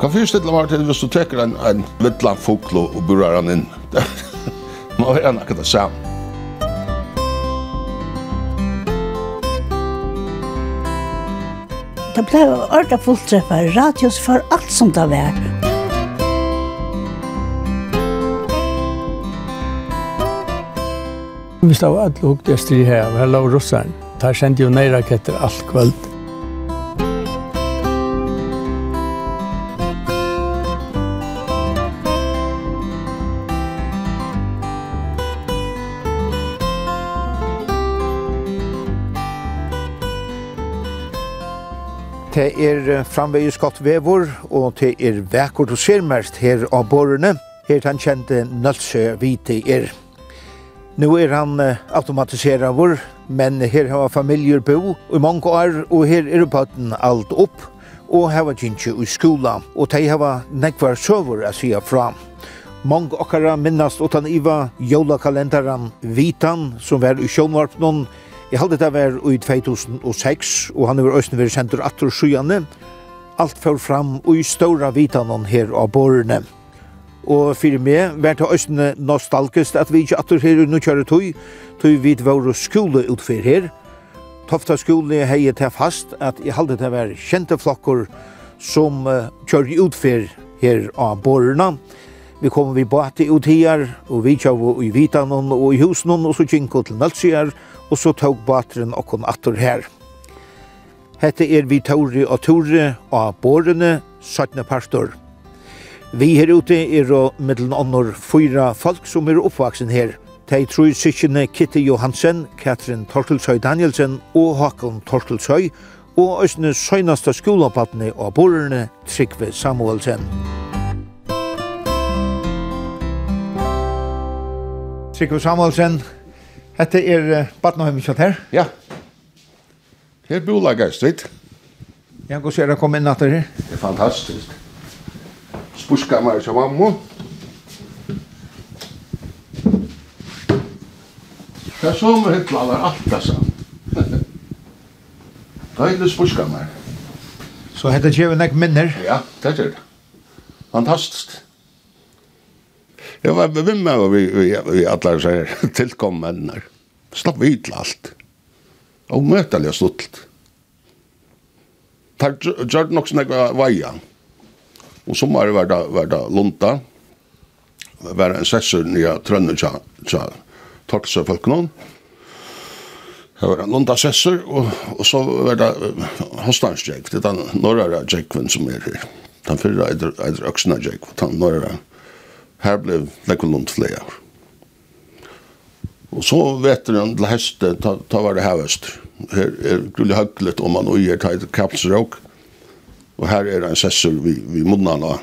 Kan fyrst stilla meg til hvis du teker en, en vittlan fokl og burar han inn. Må være nakka det samme. Det ble orda fulltreffar, radios for alt som det var. Vi stod alle hukte stri her, vi la russaren. Der sendte jo neiraketter alt kvöld. Det er framvegis godt vevor, og det er vekkort og ser mest her av borrene. Her han kjente Nølse Vite er. Nu er han automatiseret vår, men her har familier bo i mange år, og her er bøtten alt opp, og her var ikke i skola, og de har nekvar søver å si fra. Mange okkara minnast utan iva jolakalendaren Vitan, som var i sjånvarpnån, Jeg halde det var i 2006, og han var østen ved senter Atur Sjøane. Alt før fram i ståra vitanen her av borrene. Og fyrir meg var det òsne nostalgisk at vi ikke atur her i kjøret tøy, tøy vi var skoleutfer her. Tofta skole hei til fast at jeg halde det var kjente flokker som uh, kjør utfyr her av borene. Vi kom vi bati ut her, og vi kjau i vitanon og i husen, og så kjinko til Nalsier, og så tog bateren okkon attor her. Hette er vi Tauri og Ture av Bårene, 17. pastor. Vi her ute er og middelen ånder fyra folk som er oppvaksen her. De tror syskjene Kitty Johansen, Katrin Tortelsøy Danielsen og Håkon Tortelsøy, og østene søgnaste skolabattene av Bårene, Trygve Samuelsen. Trygve Samuelsen, Hette er Batnaheim kjøtt her? Ja. Her bor Lagerstrid. Ja, hvordan ser jeg å komme inn etter her? Det er fantastisk. Spuskammer som mamma. Det er som hyggelig aller alt, altså. Døylig spuskammer. Så hette gjør vi nek minner? Ja, det er det. Fantastisk. Jag var med bevimma och vi, vi, vi alla så här tillkommande. Slapp vi till allt. Och mötaliga stuttligt. Tar gjorde nog snägga vaja. Och som var det var det lunta. Var en sessor nya trönne tja tja. Torsa folk någon. Det var en lunta sessor och, och så var det hostanstjäk. Det är den norra jäkven som är här. Den förra är öxna jäkven. Den norra jäkven Her ble Lekolund flere år. Og så vet du til heste, ta, ta var det her vest. Her er grullig høglet om man uger ta et kapsråk. Og her er en sessel vi, vi munnan av.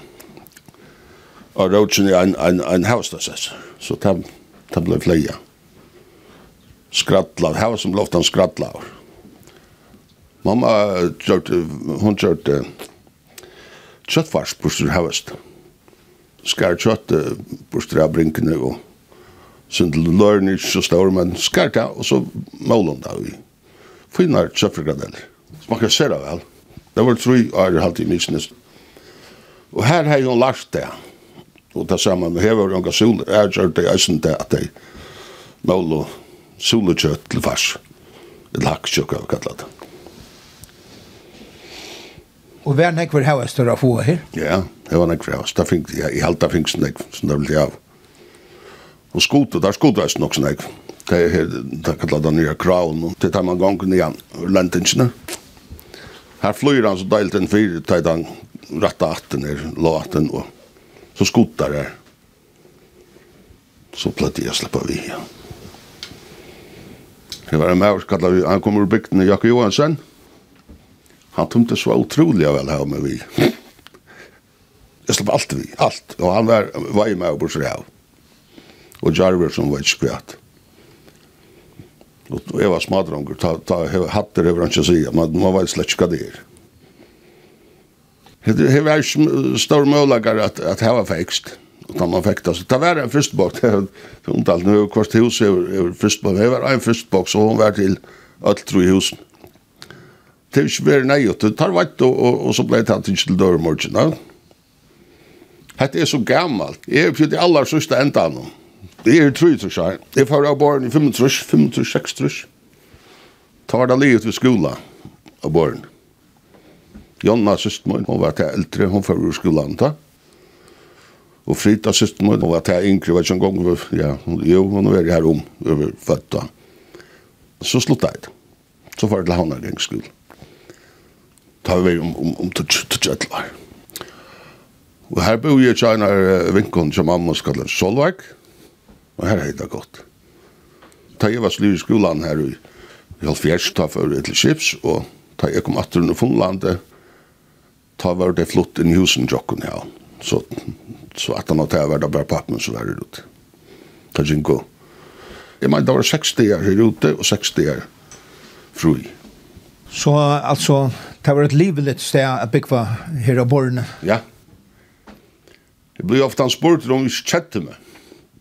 Og rådsen er en, en, en haustassessel. Så ta, ta ble flere. Skrattla, her var som lovt han skrattla av. Mamma, hun kjørte kjøttfarspuster her øster skar kjøtt bortstre av brinkene og sånn til løren ikke så stor, men skar det, og så målen da vi. Finnar kjøttfrikadeller. Smakker ser det vel. Det var tre år halvt i misnes. Og her har hun lært det. Og det samme med hever og gasol, er gjør det jeg synes det at de måler solekjøtt til fars. Et lakkjøkk, kallet det. Og hver nek var hava større få her? Ja, det var nek var hava. Det fink, jeg, jeg halte det fink nek, som det vil jeg av. Og skotet, der skotet er nok nek. Det er her, det er kallet den nye kraven, det tar man gangen igjen, lentingsene. Her flyr han så deilt en fyr, det er den rette atten her, låten, og så skotet der. Så pleide jeg å slippe vi igjen. Det var en maur, han kommer ur bygden, Jakke Johansen. Ja han tomte så utrolig vel her med vi. Jeg slapp alt vi, alt. Og han var, var med og bortsett av. Og Jarver som var ikke skvært. Og jeg var smadronger, ta, ta hatter over han ikke sier, men man var slett ikke det er. Det var ikke stor mulighet at, at her var fekst. Og da man fekta, så det var en fristbok, det er omtalt, nå er kvart hus, er fristbok, det var en fristbok, så hun var til alt tro i husen det er ikke veldig nøyot, det tar vett, og, og, og så ble det tatt ikke til dørmorgen, da. Hette er så gammalt, jeg er på de aller sørste enda nå. Jeg er tru, tror jeg, jeg får av barn i 35, 35, 36, trus, 6. Tar det livet ved skola av barn. Jonna, søsten min, hun var til eldre, hun får ur skolan, da. Og Frida, søsten min, hun var til yngre, vet ikke en gang, ja, jo, hun var her om, over født, da. Så sluttet jeg det. Så var det til Havnargangsskolen ta vi om om om tutjatlar. Og her bor jeg tjena vinkon som mamma skal Solveig. Og her er det godt. Da jeg var sliv i skolan her i Halfjerst, ta for et skips, og da jeg kom atter under Funlandet, ta var det flott inn i husen jokken her. Så, så at han hadde vært bare pappen som var ute. Ta jinko. Jeg mener, det var seks år her ute, og seks år fru. Så altså, Det var et livligt sted å bygge her av borgen. Ja. Det blir ofta en spurt om vi kjette meg.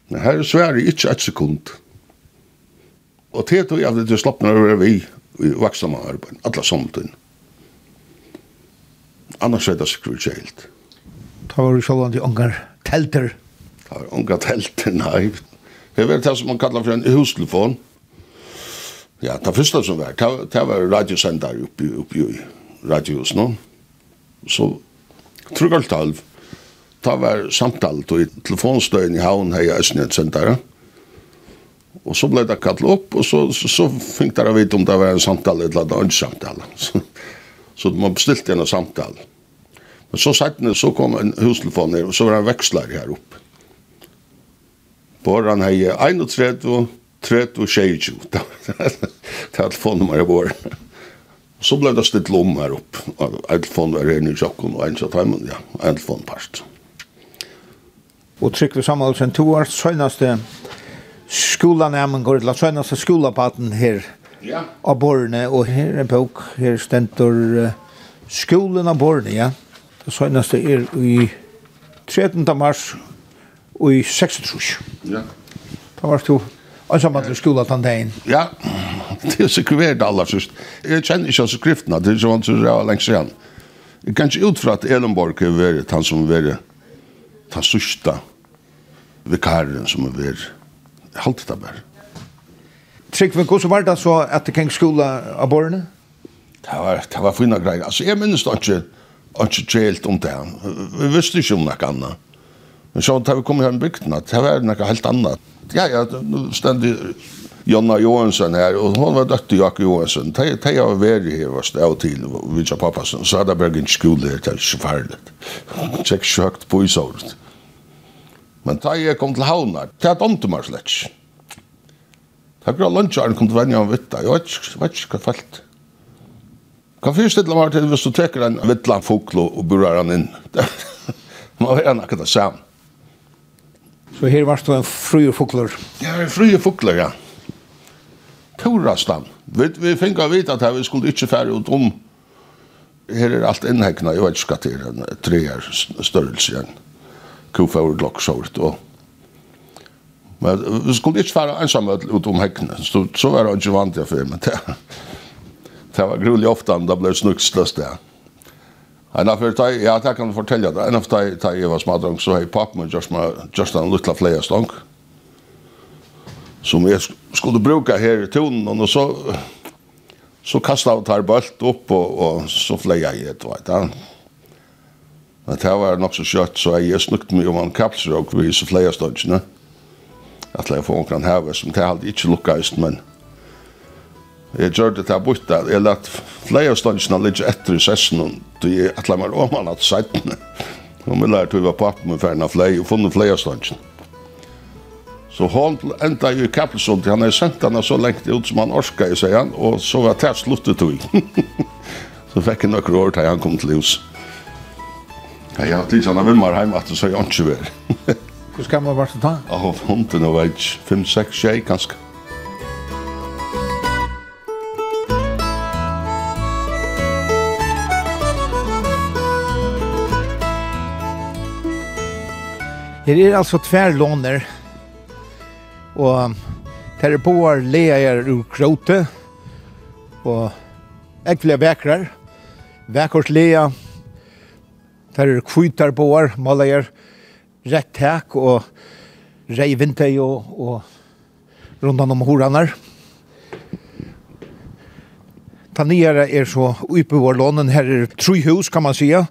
Men her er Sverige ikke et sekund. Og til tog jeg at det slapp når vi i vaksna man arbeid, alle samtiden. Annars er det sikkert ikke helt. Da var du sjålan til ungar telter. Da var ungar telter, nei. Det var det som man kallar for en hustelefon. Ja, det første som var, det var radiosendare oppi, oppi, oppi, radios nå. Så trukkalt halv, ta var samtalt og i telefonstøyen i havn her i Østnedsentere. Og så ble det kallet opp, og så, så, så fikk dere vite om det var en samtale eller en annen samtale. Så, så man bestilte en samtale. Men så satt den, så kom en hustelefon ned, og så var det en veksler her oppe. Båren hei 31, 30, 22. Det var telefonnummer i båren. Så ble det stilt lom her opp. Eilfond var her i Tjokken og Einsa Taimen, ja, Eilfond parst. Og Trygve Samuelsen, to år søgnaste skolanæmen går til søgnaste skolapaten her ja. av Borne, og her er en bok, her stentor uh, skolen av Borne, ja. Det søgnaste er i 13. mars og i 26. Ja. Da var det Og så måtte du skola tantein. Ja, det er sikkert aller sist. Jeg kjenner ikke altså skriftene, det er sånn som jeg var lengst igjen. Jeg kan ikke ut fra at Elenborg er vært han som er vært den sørste vikaren som er vært. Jeg halte det bare. Trygg, Trygve, hvordan var det så at det kan skola av borgerne? Det var, det var fina greier. Altså, jeg minnes det ikke, ikke helt om det. Vi visste ikke om noe annet. Men så da vi kom her i bygden, det var noe helt annet ja, ja, nu stendig Jonna Johansson her, og hon var døtt dötter Jakob Johansson. Tej tej av värde her var stå till vid jag pappa sen så hadde hade Bergen skola det är så farligt. Check sjukt på i sårt. Men jeg kom til havna, Det är inte mer släck. Jag går lunch och kom til venja om vitta. jeg vet ikke hva felt. Kan fyrst til hvis du teker en vittlan foklo og burar han inn. Man vet ikke det samme. Så her var det en frye fugler. Ja, en frye fugler, ja. Torastan. Vi, vi fikk av vite at vi skulle ikke fære ut om her er alt innhekna, jeg vet ikke hva det er en treer størrelse igjen. Kufa og glokksåret og Men vi skulle ikke fære ensamme ut om hekkene, så, så var det ikke vant jeg for, men det, det var grulig ofte da ble snuksløst det. Ja. En affär tar jag tar kan fortelle deg En av tar da jeg var smart så så jeg pop men just just en liten flere stonk. Som jeg skulle bruka her i tonen og så så kastet jeg tar bølt opp, og, og så flyger jag et, vet han. Men det var nok så kjøtt, så jeg snukte meg om en kapsel og vi så flere stodgjene. At jeg får omkring her, som det hadde ikke lukket, men... Jeg gjør det til å bytte. Jeg lett flere av ståndsene ligge etter i sessen, og jeg atler meg om han at settene. Og vi lærte å være pappen med ferden av flere, og funnet flere av ståndsene. Så hon enda i Kappelsund, han er sendt henne så lengt ut som han orska i sier han, og så var det sluttet tog. så fikk han noen år til han kom til hus. Ja, jeg har tid sånn, han vil bare hjemme at det så jeg ikke vil. Hvor skal man være til da? Ja, hunden og veit, fem-seks tjej kanskje. Her er altså tværlåner, og her er boar leier ur krote, og ekvelige vekrar, vekkors leia, her er kvitar boar, maleier, rett tak og rei vintei og, og rundan om horanar. Tanera er så uppe vår lånen, her er tru hus kan man sia,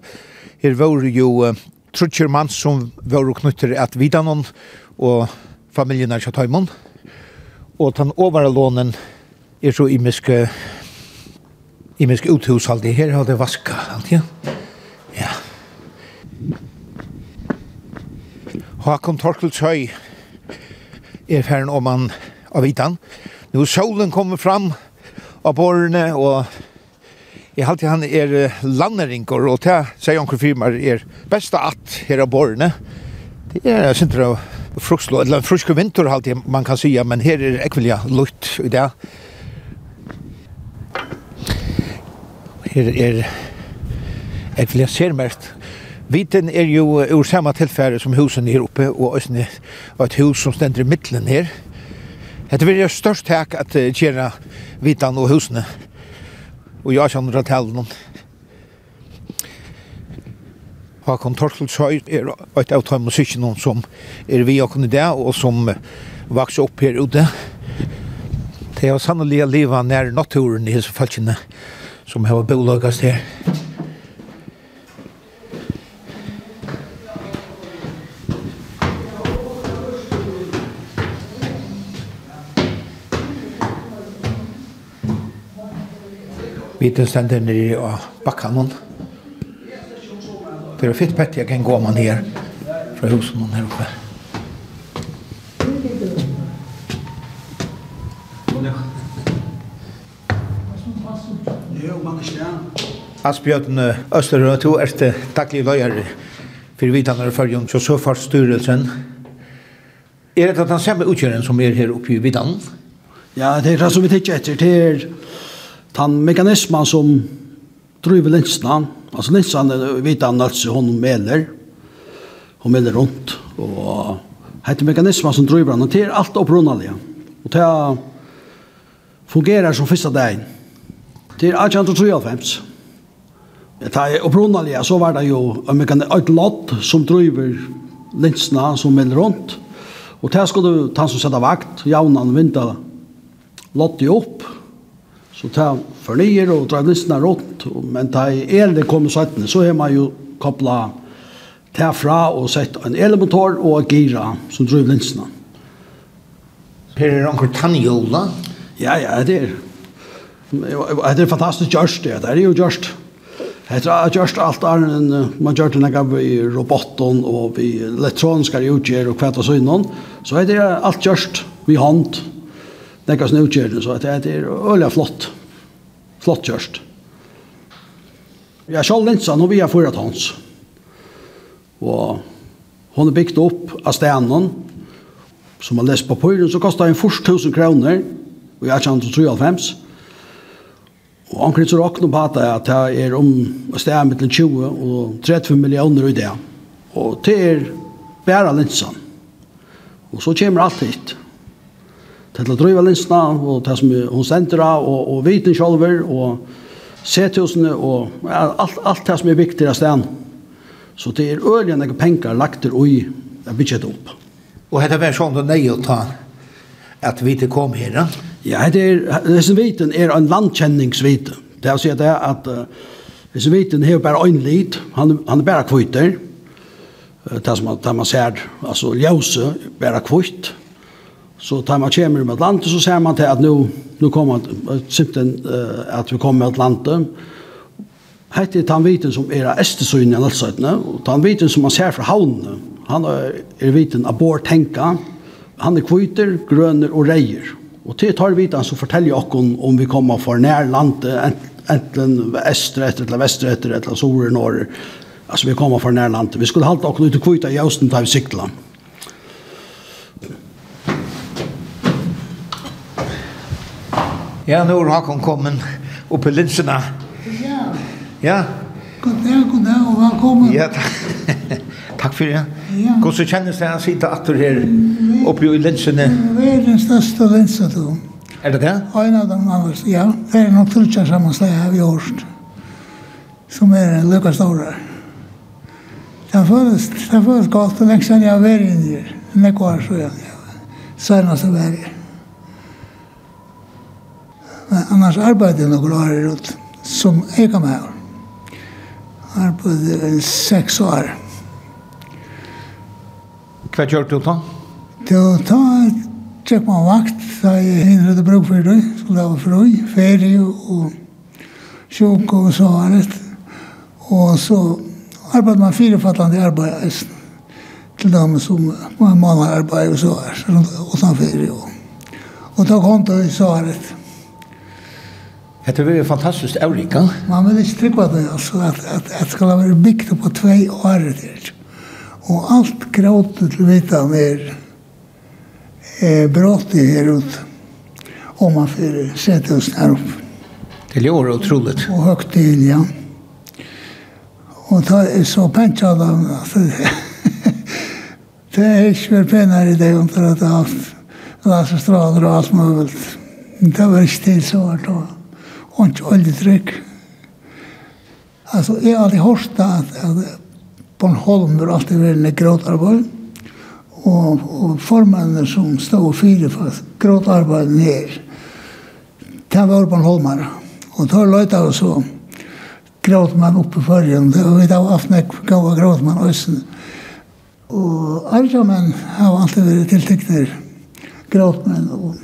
her var jo trutcher mann som var knutter at vidanon og familjen er kjatt Og den overre lånen er så imiske, imiske alltid Her har det vaska alt, ja. Ja. Håkon Torkelshøy er ferden om han av vidan. Nå solen kommer fram av borrene og Jeg halte han er landeringer, og det sier onker firmaer er besta at her av borne. Det er sinter av frukslå, eller fruske vinter halte man kan sija, men her er ekvelja lutt i det. Her er ekvelja sermert. Viten er jo ur samme tilfære som husen her oppe, og også et hus som stender i middelen her. Det vil jo størst hek at gjerra vitan og husene og jeg kjenner at hele noen. Håkon Torkel Tøy er et av de musikken som er vi og kunne det, og som vokser opp her ute. Det er sannelig å leve nær naturen i disse falskene som har bolagast her. Vi ständer stender nere av bakkanen. Det er fett pett jeg kan gå man ner fra husen her oppe. Asbjørn Østerø, du er det daglig løyere for vidtene og følgen til Søfartsstyrelsen. Er det den samme utkjøren som er her oppe i vidtannen? Ja, det er det som vi tenker etter. Det er den mekanismen som driver linsene, altså linsene vet han altså hun meler, hun meler rundt, og hette mekanismen som driver han, det er alt opprunnelige. Og det fungerer som første dagen. Det er 1893. Det er opprunnelige, så var det jo et lott som driver linsene som meler rundt, og det skulle ta som sette vakt, jaunan vinda, lodde opp, Så ta fornyer och dra nissene rått, men ta el det kommer sattene, så är man ju koppla ta fra och sett en elmotor och gira som driver linsene. Per är onkel Tanjola. Ja, ja, det är Det är fantastisk just det, det är ju just Det er just alt er en man gjør det når i robotten og vi elektroniske utgjør og kvart og sånn. Så det allt alt vi hånd nekka snøkjørene, så det er øyelig flott. Flott kjørst. Jeg er selv linsa, nå vi jeg fyra tons. Og hun er bygd opp av stenen, som har lest på pyren, så kostar en først 1000 kroner, og jeg er kjent til 93. Og han krytter åkne på at det er om stenen mellom 20 og 30 millioner i det. Og det er bare linsen. Og så kommer alt hit til å drive linsene, og det som hun sender av, og, og viten sjølver, og sethusene, og ja, alt, alt det som er viktig av stedet. Så det er øyelig noen penger lagt til å bygge det opp. Og det var sånn det nøye å ta at viten kom her, da? Ja, det er, disse viten er en landkjenningsvite. Det vil si at det er at uh, disse viten har bare en lid, han, han er bare kvitter, det som man, man ser, altså ljøse, bare kvitt, Så tar man kommer med Atlanten så ser man till att nu nu kommer simpelthen uh, att vi kommer med Atlanten. Hette er viten som er av Estesøyne i och og viten som man ser från havnene. Han är, er viten abort tänka. Han är kviter, gröner och rejer. Och till tar viten så forteller jag om, om vi kommer för när landet enten österrätt eller västerrätt eller sore norr. Alltså vi kommer för när landet. Vi skulle halte och ut och kvita i Østen där vi cyklar. Ja, nu har hon kommit upp i linserna. Ja. Ja. God dag, god dag och välkommen. Ja, tack. tack för det. Ja. God så känner sig att sitta attor här uppe i linserna. Det är den största linsen då. Är det det? Ja, en av dem alldeles. Ja, det är något tulkar sammanslag här vid Årst. Som är en lycka stora. Det följs, det följs gott och längst sedan jag var inne i. Nekvar så jag. Senast jag var inne annars arbeidde jeg noen år rundt som jeg kom her. Arbeidde i seks år. Hva gjør du da? Til ta tjekk man vakt, da jeg hindret å bruke for det, så det var frøy, ferie og sjuk og så var det. Og så arbeidde man firefattende arbeid, til dem som var mann arbeid og så var det, og så ferie og. Og da kom det i svaret, Det er fantastiskt olika. Man vill inte trycka det alltså at att att ska vara byggt på tvei år til. Og alt gråtet til vita mer er brått i her ut, om man får sette oss her opp. Det låter utroligt. Og høgt til, ja. Och ta så pencha da, alltså. det er ikke ju pengar i det under det ha lasse strader og alt mulig. Det var ikke til så hvert då og ikke olje drikk. Altså, jeg har alltid hørt at, at Bornholm har alltid vært en gråtarbeid, og, og formene som stod og fire for gråtarbeid ned, det var Bornholmere. Og da løyte jeg så gråtmann oppe i førjen, og vi da var aftenek gav gråtmann også. Og alle har alltid vært tiltekner gråtmann, og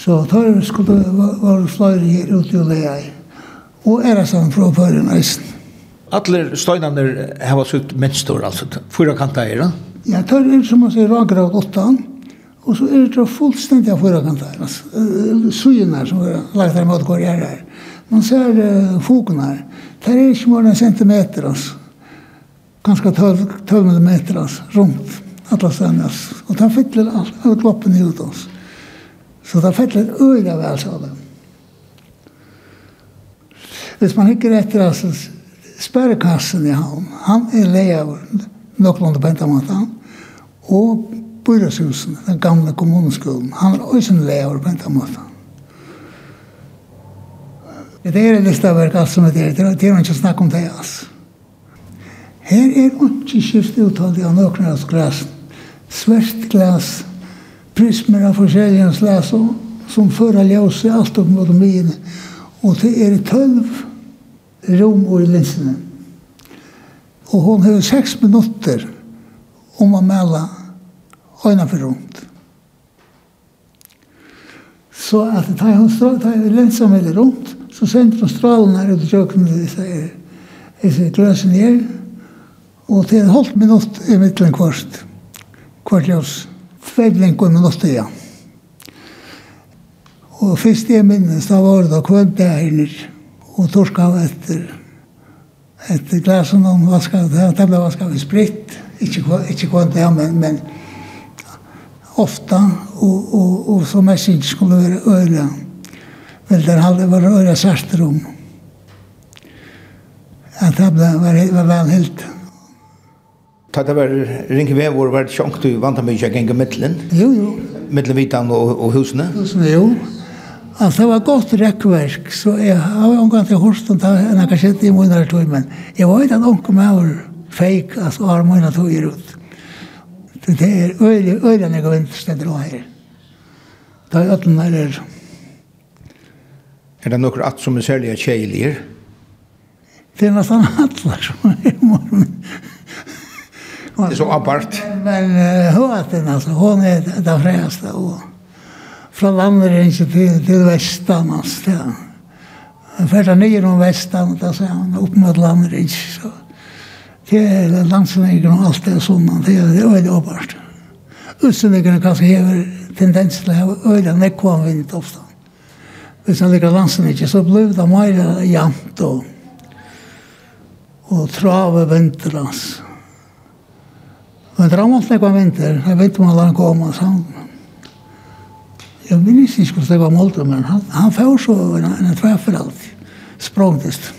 Så tar skulle være flere her ute och leja. Og er det sån från förrän nästan. Alle støynene har varit ut mänstor alltså fyra kanter är Ja, tar är som man sier raka åt åtta. Och så er det fullständiga fyra kanter alltså. Sjönar som er lagt där mot går her. Man ser uh, fokene her. Det er ikke mer en centimeter altså. Ganske 12 12 meter altså, rundt. alla stedene, stannas. Och tar fyller alt. all kloppen ut altså. Så det fällt en vel, sa det. Hvis man hikker etter, altså, sperrekassen i havn, han er leier noklande Pentamaten. og byrjashusen, den gamle kommuneskolen, han er også leier pentamaten. Det er en listaverk, alt som det er, det er ikke snakk om det, altså. Her er ikke skift uttalt av noen av glasen. Svert glas, prismer av forskjellige slag som, fører ljøs i alt opp mot mine. Og det er tølv rom i linsene. Og hun har seks minutter om å melde øynene for rundt. Så at det tar hun strål, tar hun linsa med det rundt, så sender hun strålen her ut i kjøkkenet i seg, Jeg seg gløsen her, og til en halvt minutt i middelen kvart, kvart ljøs tvei blinkon minutter igjen. Og først jeg minnes, da var det kvøldbærener og torska av etter, etter glasen og vaska, det ble vaska av spritt, ikke, ikke kvøldbæren, men, men ofta, og, og, og så mest ikke skulle være øyla, vel der hadde var øyla særster om. At det ble, var, var vel helt, Ta det var ringe ved hvor var det sjankt du vant mye jeg gjenga mittlen. Jo, jo. Mittlen vitan og, og husene. Husene, jo. Altså, det var godt rekkverk, så jeg har omgang til Horsten, da en har sett i munnare tog, men jeg var ikke en omgang med over feik, altså, har munnare tog ut. Så det er øyelig, øyelig jeg vinterstender også her. Da er øyelig der er... Er det noen at som er særlig kjeilig? Det er nesten atler som er i morgen. Det er så apart. Men höten alltså, hon är den frästa. Och från landringen till, till västan alltså. Den första nyer om västan, då säger han upp mot landringen. Så det är landsningen och allt det sådant. Det är väldigt apart. Utsändigarna kanske har tendens till att ha öliga nekvanvind ofta. Hvis han ligger landsen så blir det mer jant og, og trave vinterlands. Men dramalt nekva vinter, jeg vet om han kom, så han, jeg minns ikke hvordan det var målte, men han, han får så en, en treffer alltid, språngtist.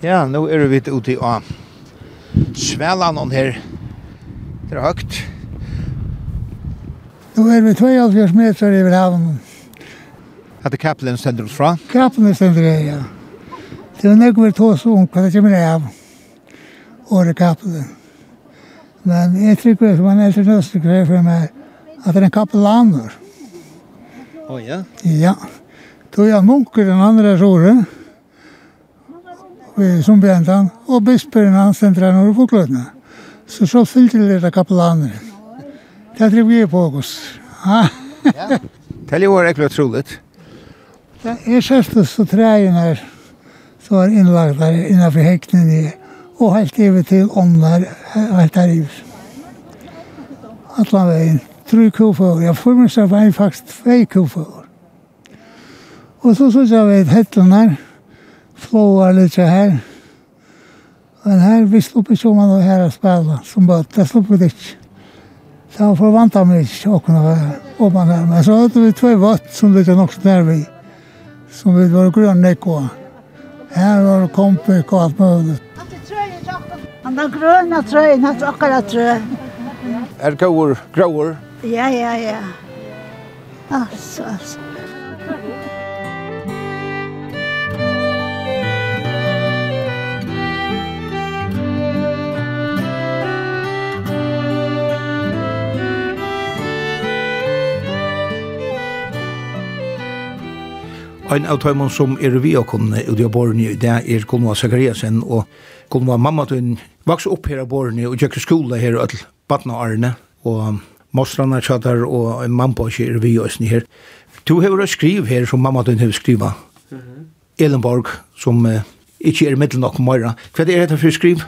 Ja, nå er vi ute i å svælan on her. Det er høgt. Nå er vi 72 meter over havnen. Hette Kapelen sender oss fra? Kapelen sender ut, ja. Det var nok vi tog så om hva det kommer av årekapelen. Men jeg tror ikke man er til nøste greier for meg at det er en kapelaner. Å ja? Ja. Tog jeg munker den andre Vi som bjentan, og bisperen han sentra når du forklødene. Så så fyllte det litt av kapelaner. Det tror vi på oss. Ja. Det er jo ekkert troligt. Jeg sørste så træen her så var innlagt der innenfor hekten i, og helt over til åndar, helt der i huset. Atlan veien, tru kofåger, ja, for meg så var jeg faktisk vei kofåger. Og så så jeg vet hettlen her, flåa litt her, men her, vi slupp ikke om man var her og spela, som bare, det slupp vi ikke. Så han forvanta meg ikke å kunne være oppe her, men så hadde vi tvei vatt som litt nok nærvig, som vi var grønne nekkoa. Her var det kompik og alt mulig. Han har grønne trøy, han har akkurat trøy. Er det grauer? Grauer? Ja, ja, ja. Altså, altså. Ein av tøymon som er vi og kunne ut av borne, det er Gunnar Sakariasen, og Gunnar mamma tøyn vaks opp her av borne og gikk skole her og all badna arne, og mostrarna tjatar og en mamma på er vi og sni her. Du har jo skriv her som mamma tøyn har skriva, mm -hmm. Elenborg, som uh, ikke er middel nok møyra. Hva er dette for skriv?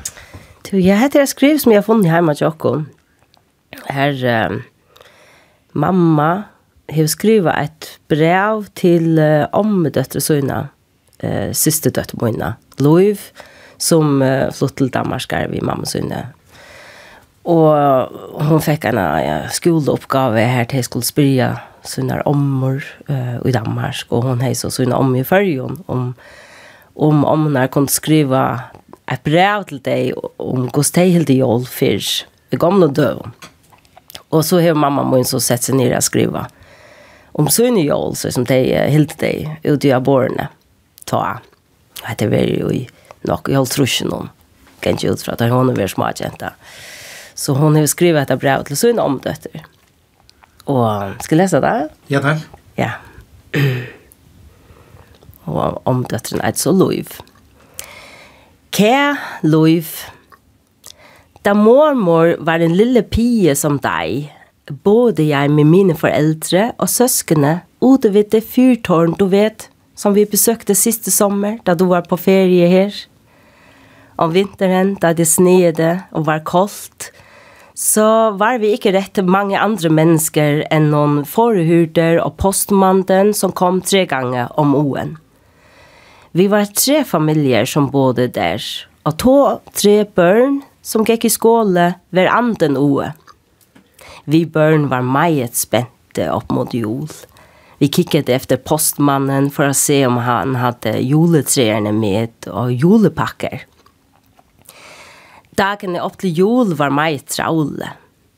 Du, jeg heter jeg skriv som jeg har funnet hjemme til dere. Her, um, mamma, har skriva ett brev till uh, ommedötter sina eh systerdötter mina Loiv som uh, flott till Danmark vid mamma sina Og hun fikk en ja, skoleoppgave her til jeg skulle spyrja sine ommer uh, i Danmark, og hun heis også sine om i fyrjon, om, om ommer kunne skriva et brev til deg om hvordan de helt i jól fyr i gamle døv. Og så har mamma min så sett seg ned og skriva om sønne jól, så som de uh, hilde de ute i aborene. ta. Og det var jo i nok, jeg holdt trusjen om, kan ikke utfra, da hun var smakjenta. Så hon har skrivit ett brev till sin omdötter. Och ska jag läsa det? Ja, tack. Ja. Och omdöttern är så lov. Kär lov. Da mormor var en lille pige som dig, både jeg med mine foreldre og søskene ute ved det fyrtårn du vet, som vi besøkte siste sommer da du var på ferie her. Om vinteren da det snede og var koldt, så var vi ikke rett til mange andre mennesker enn noen forehyrder og postmannen som kom tre ganger om oen. Vi var tre familier som bodde der, og to tre børn som gikk i skåle hver anden oe. Vi børn var meget spente opp mot jul. Vi kikket efter postmannen for å se om han hadde juletrærne med og julepakker. Dagene opp til jul var meget traule.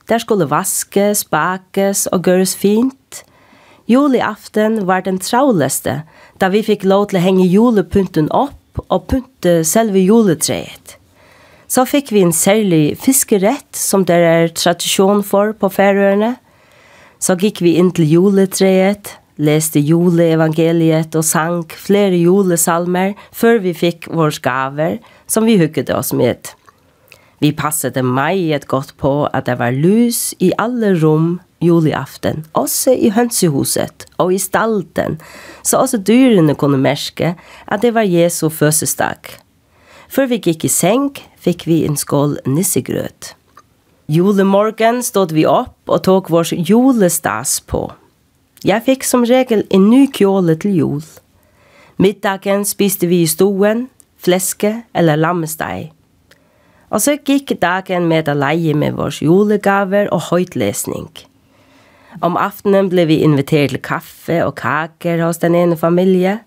Der skulle vaskes, bakes og gjøres fint. Juliaften var den trauleste, da vi fikk lov til å henge julepynten opp og pynte selve juletreet så fikk vi en særlig fiskerett som det er tradisjon for på færøyene. Så gikk vi inn til juletreet, leste juleevangeliet og sang flere julesalmer før vi fikk våre gaver som vi hukket oss med. Vi passet meget godt på at det var lys i alle rom juliaften, også i hønsehuset og i stalten, så også dyrene kunne merke at det var Jesu fødselsdag. Før vi gikk i seng, fikk vi en skål nissegrøt. Julemorgen stod vi opp og tok vår julestas på. Jeg fikk som regel en ny kjole til jul. Middagen spiste vi i stoen, fleske eller lammesteg. Og så gikk dagen med å leie med vårs julegaver og høytlesning. Om aftenen ble vi invitert til kaffe og kaker hos den ene familie.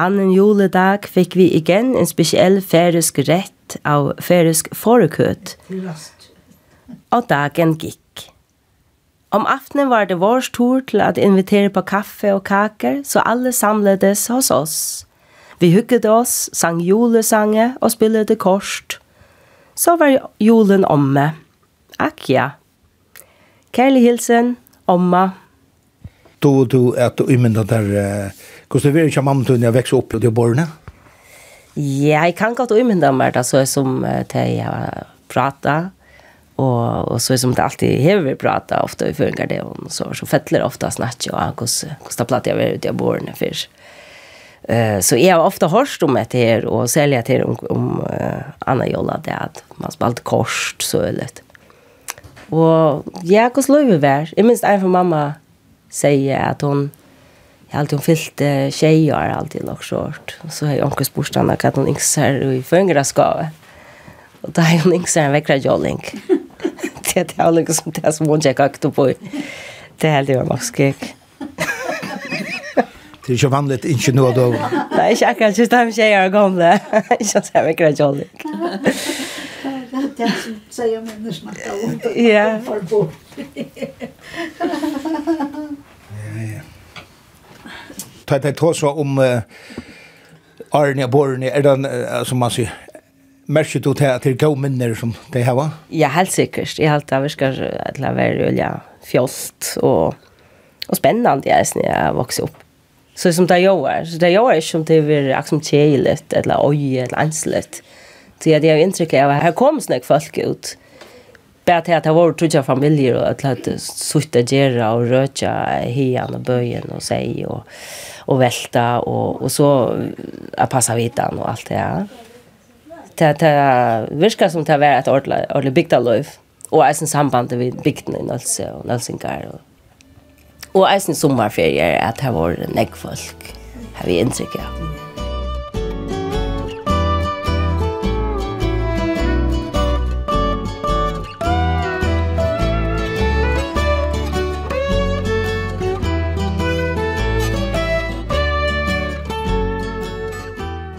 Annen juledag fikk vi igjen en spesiell færesk rett av ferisk forekøt. Og dagen gikk. Om aftenen var det vår tur til at invitere på kaffe og kaker, så alle samledes hos oss. Vi hugget oss, sang julesange og spillede korst. Så var julen omme. Akk ja. Kærlig hilsen, omma. Då du at du imynda der, hvordan uh, var det ikke mamma til når jeg vekste opp i borne? Ja, jeg kan godt umynda meg det, så er som til jeg har pratet, og, og så er som det alltid hever vi pratet ofte i føringer det, og så, så fettler ofte snakk, og hvordan det platt jeg var ute i bårene først. Uh, så jeg har ofte hørt om dette her, og særlig til om, om uh, Anna Jolla, det at man spalt korset, så er det. Og ja, hvordan løy vi var? Jeg minst en for mamma sier at hun, Jag har alltid fyllt eh, tjejer har alltid lagt short. Så har jag också spurt henne att hon inte ser i föngra skavet. Och då har hon inte ser en väckra jolling. det är det här liksom det som hon checkar aktor på. Det är det jag var skräck. Det är ju vanligt inte något då. Nej, jag kan inte ta mig tjejer och gamla. Jag ser en väckra jolling. Det är som säger människorna. Ja. Ja, ja ta det så om uh, Arne Borne er den uh, som man sier Merker du til at det er gode minner som det här va? Ja, helt sikkert. Jeg har alltid virket til å være olja fjolt og, og spennende jeg, när jeg växte opp. Så som det gjør. så det gjør ikke som det blir är accepterat eller oj eller anslet. Så jeg har är intrycket av her kom snäck folk ut. Bare til at det var trutja familjer at det sitta gera og röka hian og bøyen og seg og og velta og og så att passa vitan og alt det här. Det det virkar som det var ett ordentligt ordentligt byggt liv och är sen samband med bygden i Nalse og Nalsingar Og, og är sen er at det var näck folk. Har vi intryck av. Ja.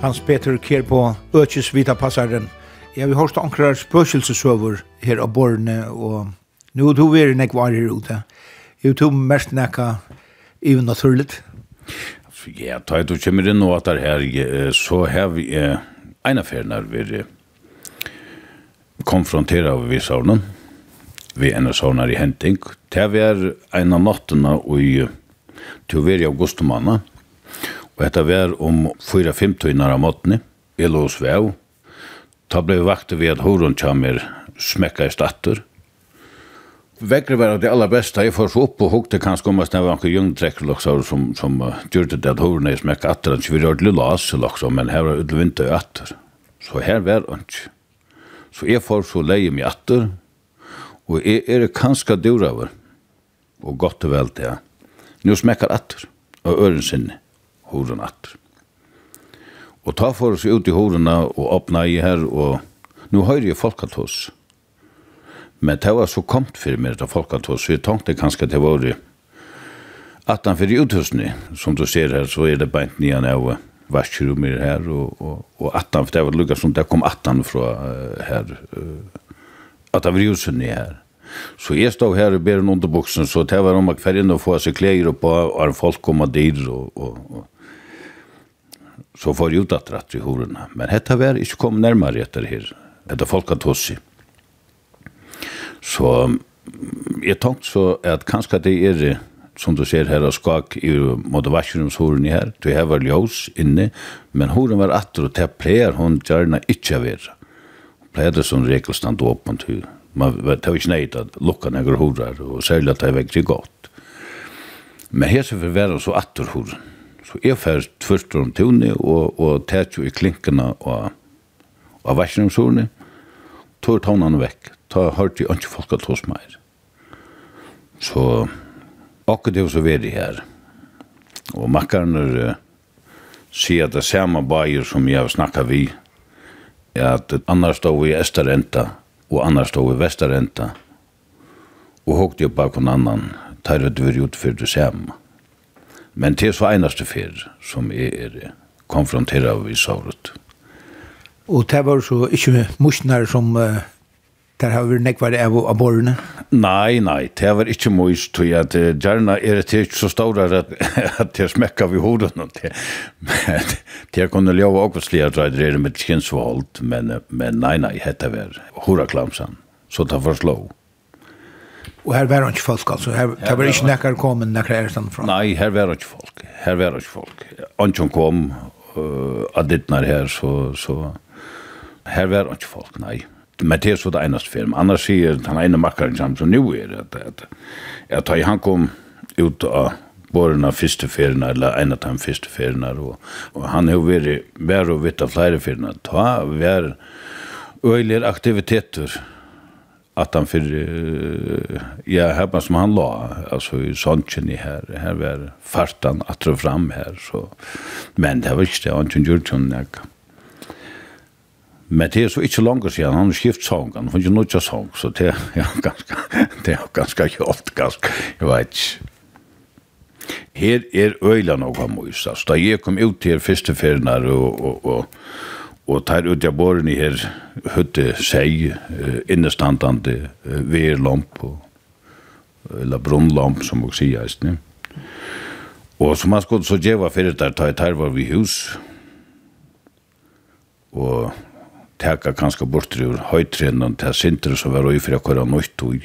Hans Peter Kjer på Økjes Vita Passaren. Jeg vil hørste ankrar spøkelsesøver her av borne, og nå er du er nek var her ute. Jeg tog mest nekka even naturligt. Ja, da jeg tog kommer inn og at det her, så har vi en affær når vi konfronterer vi saunen, vi en av saunar i henting. Det er en av nattene og i til å være i Og dette var om 4-5 tøyner av måttene, jeg lå svev. Da ble vi vakte ved at horon kommer smekka i statter. Vekker var det aller beste, jeg får så opp og hukte kanskje om at det var noen jungtrekker liksom, som, som gjør det at horon er smekka atter, ikke vi rørte lille asse, liksom, men her var det vinter i atter. Så her var han ikke. Så jeg får så leie meg atter, og jeg er kanskje dyr over, og godt og vel det. Nå smekker atter, Og øren sinne horen at. Og ta for oss ut i horena og åpna i her, og nu høyre jeg folket. Men det var så komt for meg til folket så jeg tenkte kanskje det var det. At han fyrir uthusene, som du ser her, så er det beint nian av vaskerummer her, og, og, og at han, for det var lukka som det kom at han fra uh, her, uh, at han var uthusene her. Så jeg stod her og ber en underbuksen, så det var om å kvar inn og få seg klær på, og folk kom og dyr, og, og, og så får jeg ut at rett i horene. Men dette var ikke kommet nærmere etter her. Etter folk har tossi. Så jeg tenkte så at kanskje det er som du ser her av skak i måte vaskerumshoren her, du her var ljós inne, men horen var atter og til pleier hun gjerne ikke av er. Pleier det som regel stand åpen. Man vet jo ikke neid at lukka nekker horer, og særlig at det er veldig godt. Men her så var så atter horen. Så jeg fer tvørst om tunne og, og tæt jo i klinkene og, og versjonomsorene. tog tonene vekk. Ta hørt jeg ikke folk at hos meg. Så akkurat det så var her. Og makkaren er uh, sier at det samme bajer som jeg har snakket vi, er at annars stod vi i Estarenta og annars stod vi i Vestarenta og hokte jo bak en annan, tar det vi ut for det samme. Men det er så einaste fer som jeg er konfronteret av i Savrut. Og det var så ikke musnar som uh, der har vært nekvar av aborene? Nei, nei, det var ikke mus, tror jeg, at uh, gjerne er det ikke så store at, at det smekker vi hodet og det. Men det kunne lov og slik at det er med kjensvold, men, men nei, nei, hette var horaklamsen, så det var slå. Og her var ikke folk, altså. Her, her var ikke nekker kommet, nekker er fra. Nei, her var ikke folk. Her var ikke folk. Anjon kom, uh, adittnar her, så, så her var ikke folk, nei. Men det er så det eneste film. Annars sier han ene makkaren sammen så nå er det, at, at, han kom ut av borna fyrste ferna eller en av de fyrste ferna og, og han har vært vær og vitt av flere ferna ta vær øyler aktiviteter att han för ja här som han la alltså i Sanchen i här här var fartan att dra fram här så men det var inte han kunde gjort sån där Men det er så ikke langt siden, han har skift sång, han har ikke noe sång, så det er ganske, det er ganske kjølt, ganske, jeg vet ikke. Her er øyla noe av mys, altså, da jeg kom ut her første ferien her, og, og, og og tar ut av båren i her høtte seg, innestandande verlomp, og eller brunnlomp, som vi sier ikke? Og som man skulle så djeva fyrir der ta i var vi hus og teka kanskje bort ur høytrennen til sinter som var ui fyrir akkurat nøyt ui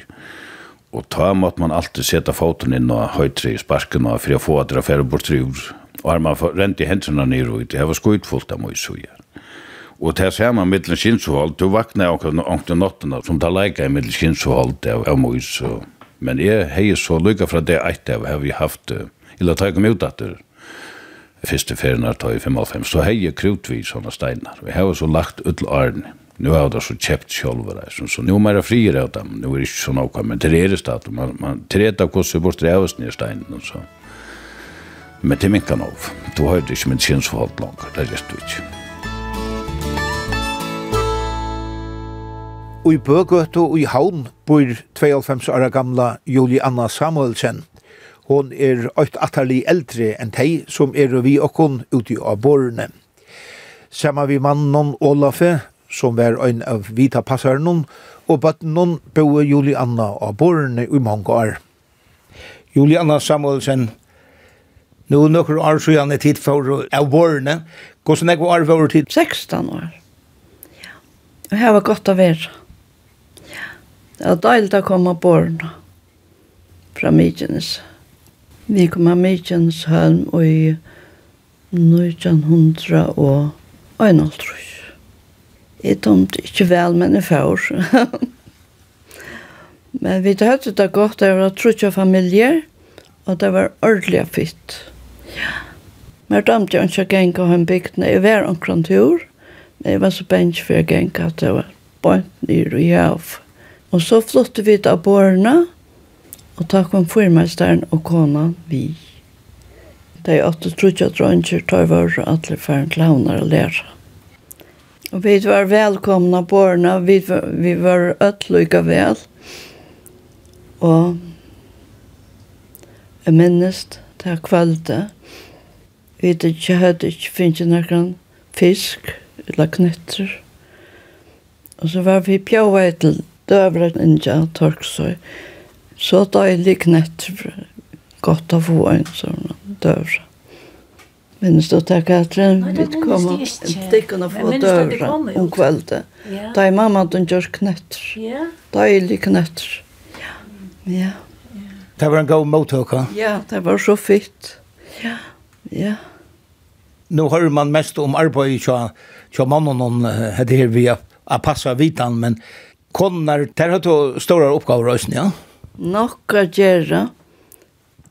og ta måtte man alltid sette foten inn og høytre i sparken og for å få at det er bort ur og har man rent i hendene nere ui det var skuitfullt av møysuje Og til samme middelen kinsvold, du vakna omkring omkring nottene, som da leika i middelen kinsvold av, av mois. Og, men jeg hei så lykka fra det eit av har vi haft, eller ta jeg kom ut atter, første ferien er tog i 55, så hei jeg krutvi sånne steinar. Vi har så lagt ut arne. Nu har det så kjept sjolver, der, så nu er det frier av dem, nu er det ikke så noe, men til er det man, man treta kosser bort revesen i steinen, så. Men til minkan av, du har det ikke min kinsvold langt, det er rett og ikke. Og i Bøgøt og i Havn bor 92 år gamla Julianna Samuelsen. Hon er øyt atterlig eldre enn tei som er vi okkon uti av borne. Samma vi mannen Olafe, som var ein av vita passaren og bøtten boe Julianna av borne i mange år. Julianna Samuelsen, Nå nøkker år så gjerne tid for av borene. Hvordan er det år for tid? 16 år. Ja. Og her var godt å være. Det var deilig å komme på årene fra Mykjenes. Vi kom av Mykjenes hølm og i 1900 og 1900. Jeg tomte ikke vel, men jeg får. men vi hadde det godt, det var trutje familier, og det var ordentlig fitt. Ja. Men jeg dømte jo ikke å gjenge hjem bygdene. Jeg var omkring tur, men jeg var så bensk for å gjenge at det var bønt nyr og jævn. Og så flyttet vi til aborene, og da kom fyrmeisteren og kona vi. De åtte trodde at drønger tar var alle færen til havner og lærer. Og vi var velkomna på årene, vi var, vi var ødelykka vel. Og jeg minnes det her kvalde. Vi hadde ikke hatt ikke finnes noen fisk eller knytter. Og så var vi pjøvet til døvren inja torksøy. Så da er lik knett godt å få en sånn døvren. Minns du til Katrin? Vi kom og stikkene få døvren om kvelden. Da er mamma den gjør knetter. Da er lik knetter. Ja. Ja. Det var en god mottøkka. Ja, det var så fitt. Ja, ja. Nå hører man mest om arbeid til tja mannen hon det her via a passa vitan, men konar, der har du stora oppgaver også, ja? Nokka gjøre.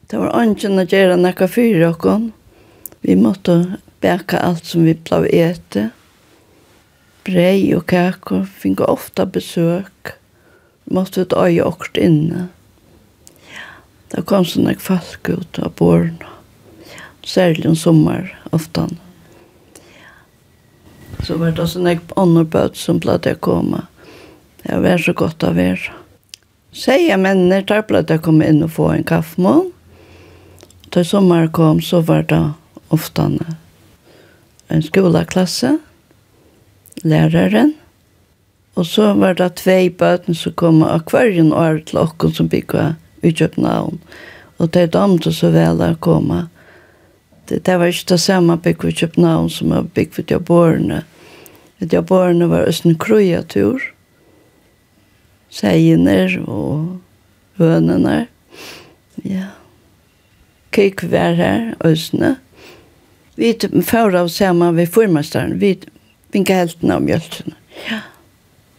Det var ønsken å gjøre nekka fyra okkon. Vi måtte bæka alt som vi blev ete. Brei og kakor, finge ofta besøk. Vi måtte ut øye okkert inne. Ja. Det kom sånne folk ut av båren. Ja. Særlig om sommer, oftan. Ja. Så var det sånne ek ånderbød som ble det kommet Det var så godt å være. Seia mennene tar på at jeg kom inn og få en kaffemål. Da sommer kom, så var det ofte en skoleklasse, læreren, og så var det tvei bøten som kom av hverjen år til åkken som bygde i København. Og det er damte så vel å komme. Det, det var ikke det samme bygget i København som var bygget i Jabårene. I Jabårene var Østen Krøya-tur, seiner og hønene. Ja. Kik var her, Øsne. Vi fører av sammen ved formesteren. Vi vinket heltene av mjøltene. Ja.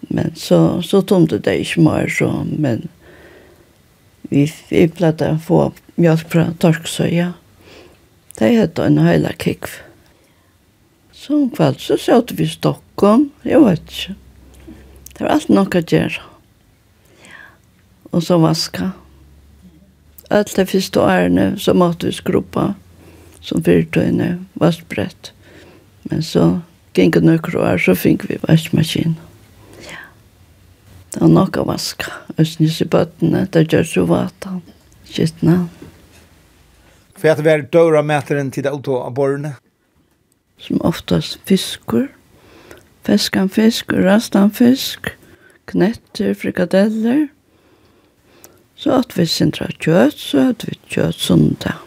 Men så, så tomte det ikke mer, så, men vi, vi pleide å få mjølk fra Torksøya. Ja. Det hette en høyla kikv. Så om kveld så satt vi Stockholm, jeg vet ikke. Det var alt nok å gjøre og så vaska. Alt det første årene så måtte vi skruppa som fyrtøyene vaskbrett. Men så gikk det noen år, så fikk vi vaskmaskin. Ja. Det var nok å vaska. Østnys i bøttene, det gjør så vatan. Kittna. Hva er det vært døra meteren til det auto av borrene? Som oftast fiskur. Feskan fisk, rastan fisk, knetter, frikadeller Så at vi sindra kjøtt, så at vi kjøtt sunda.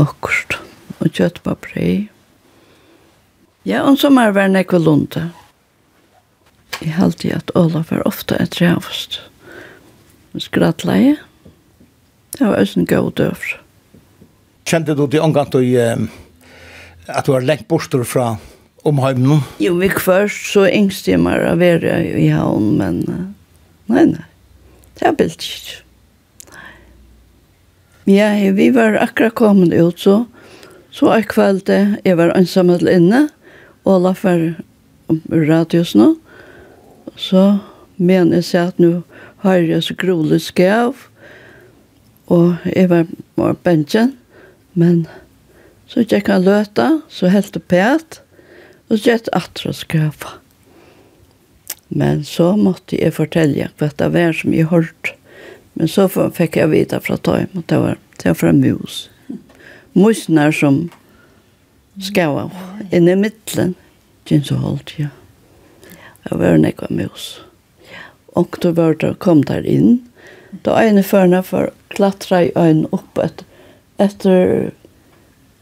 Akkurat. Og kjøtt på brei. Ja, og så må er være nekve lunde. Jeg halte at Olaf var ofte et rævst. Skrattleie. Det var også en god døvr. Kjente du til omgang til at du var lengt borster fra omheimene? Jo, vi først så engste jeg meg av være i havn, men uh, nei, nei. Det er bildt ikke. Ja, vi var akkurat kommet ut, så, så jeg kvalte, jeg var ensam til inne, og la for radios nå. Så mener jeg seg at nå har jeg så grolig skav, og jeg var på bensjen, men så gikk han løta, så helt det pæt, og så gikk jeg atra skava. Men så måtte jeg fortelle hva det var som jeg hørte. Men så fikk jeg vite fra Tøym og det var, det var fra mus. Musene som skava inn i midtelen. Gjinn så holdt, ja. Det var en ekva mus. Og da var det, kom der inn. Da ene førne for klatra i øynene opp et, etter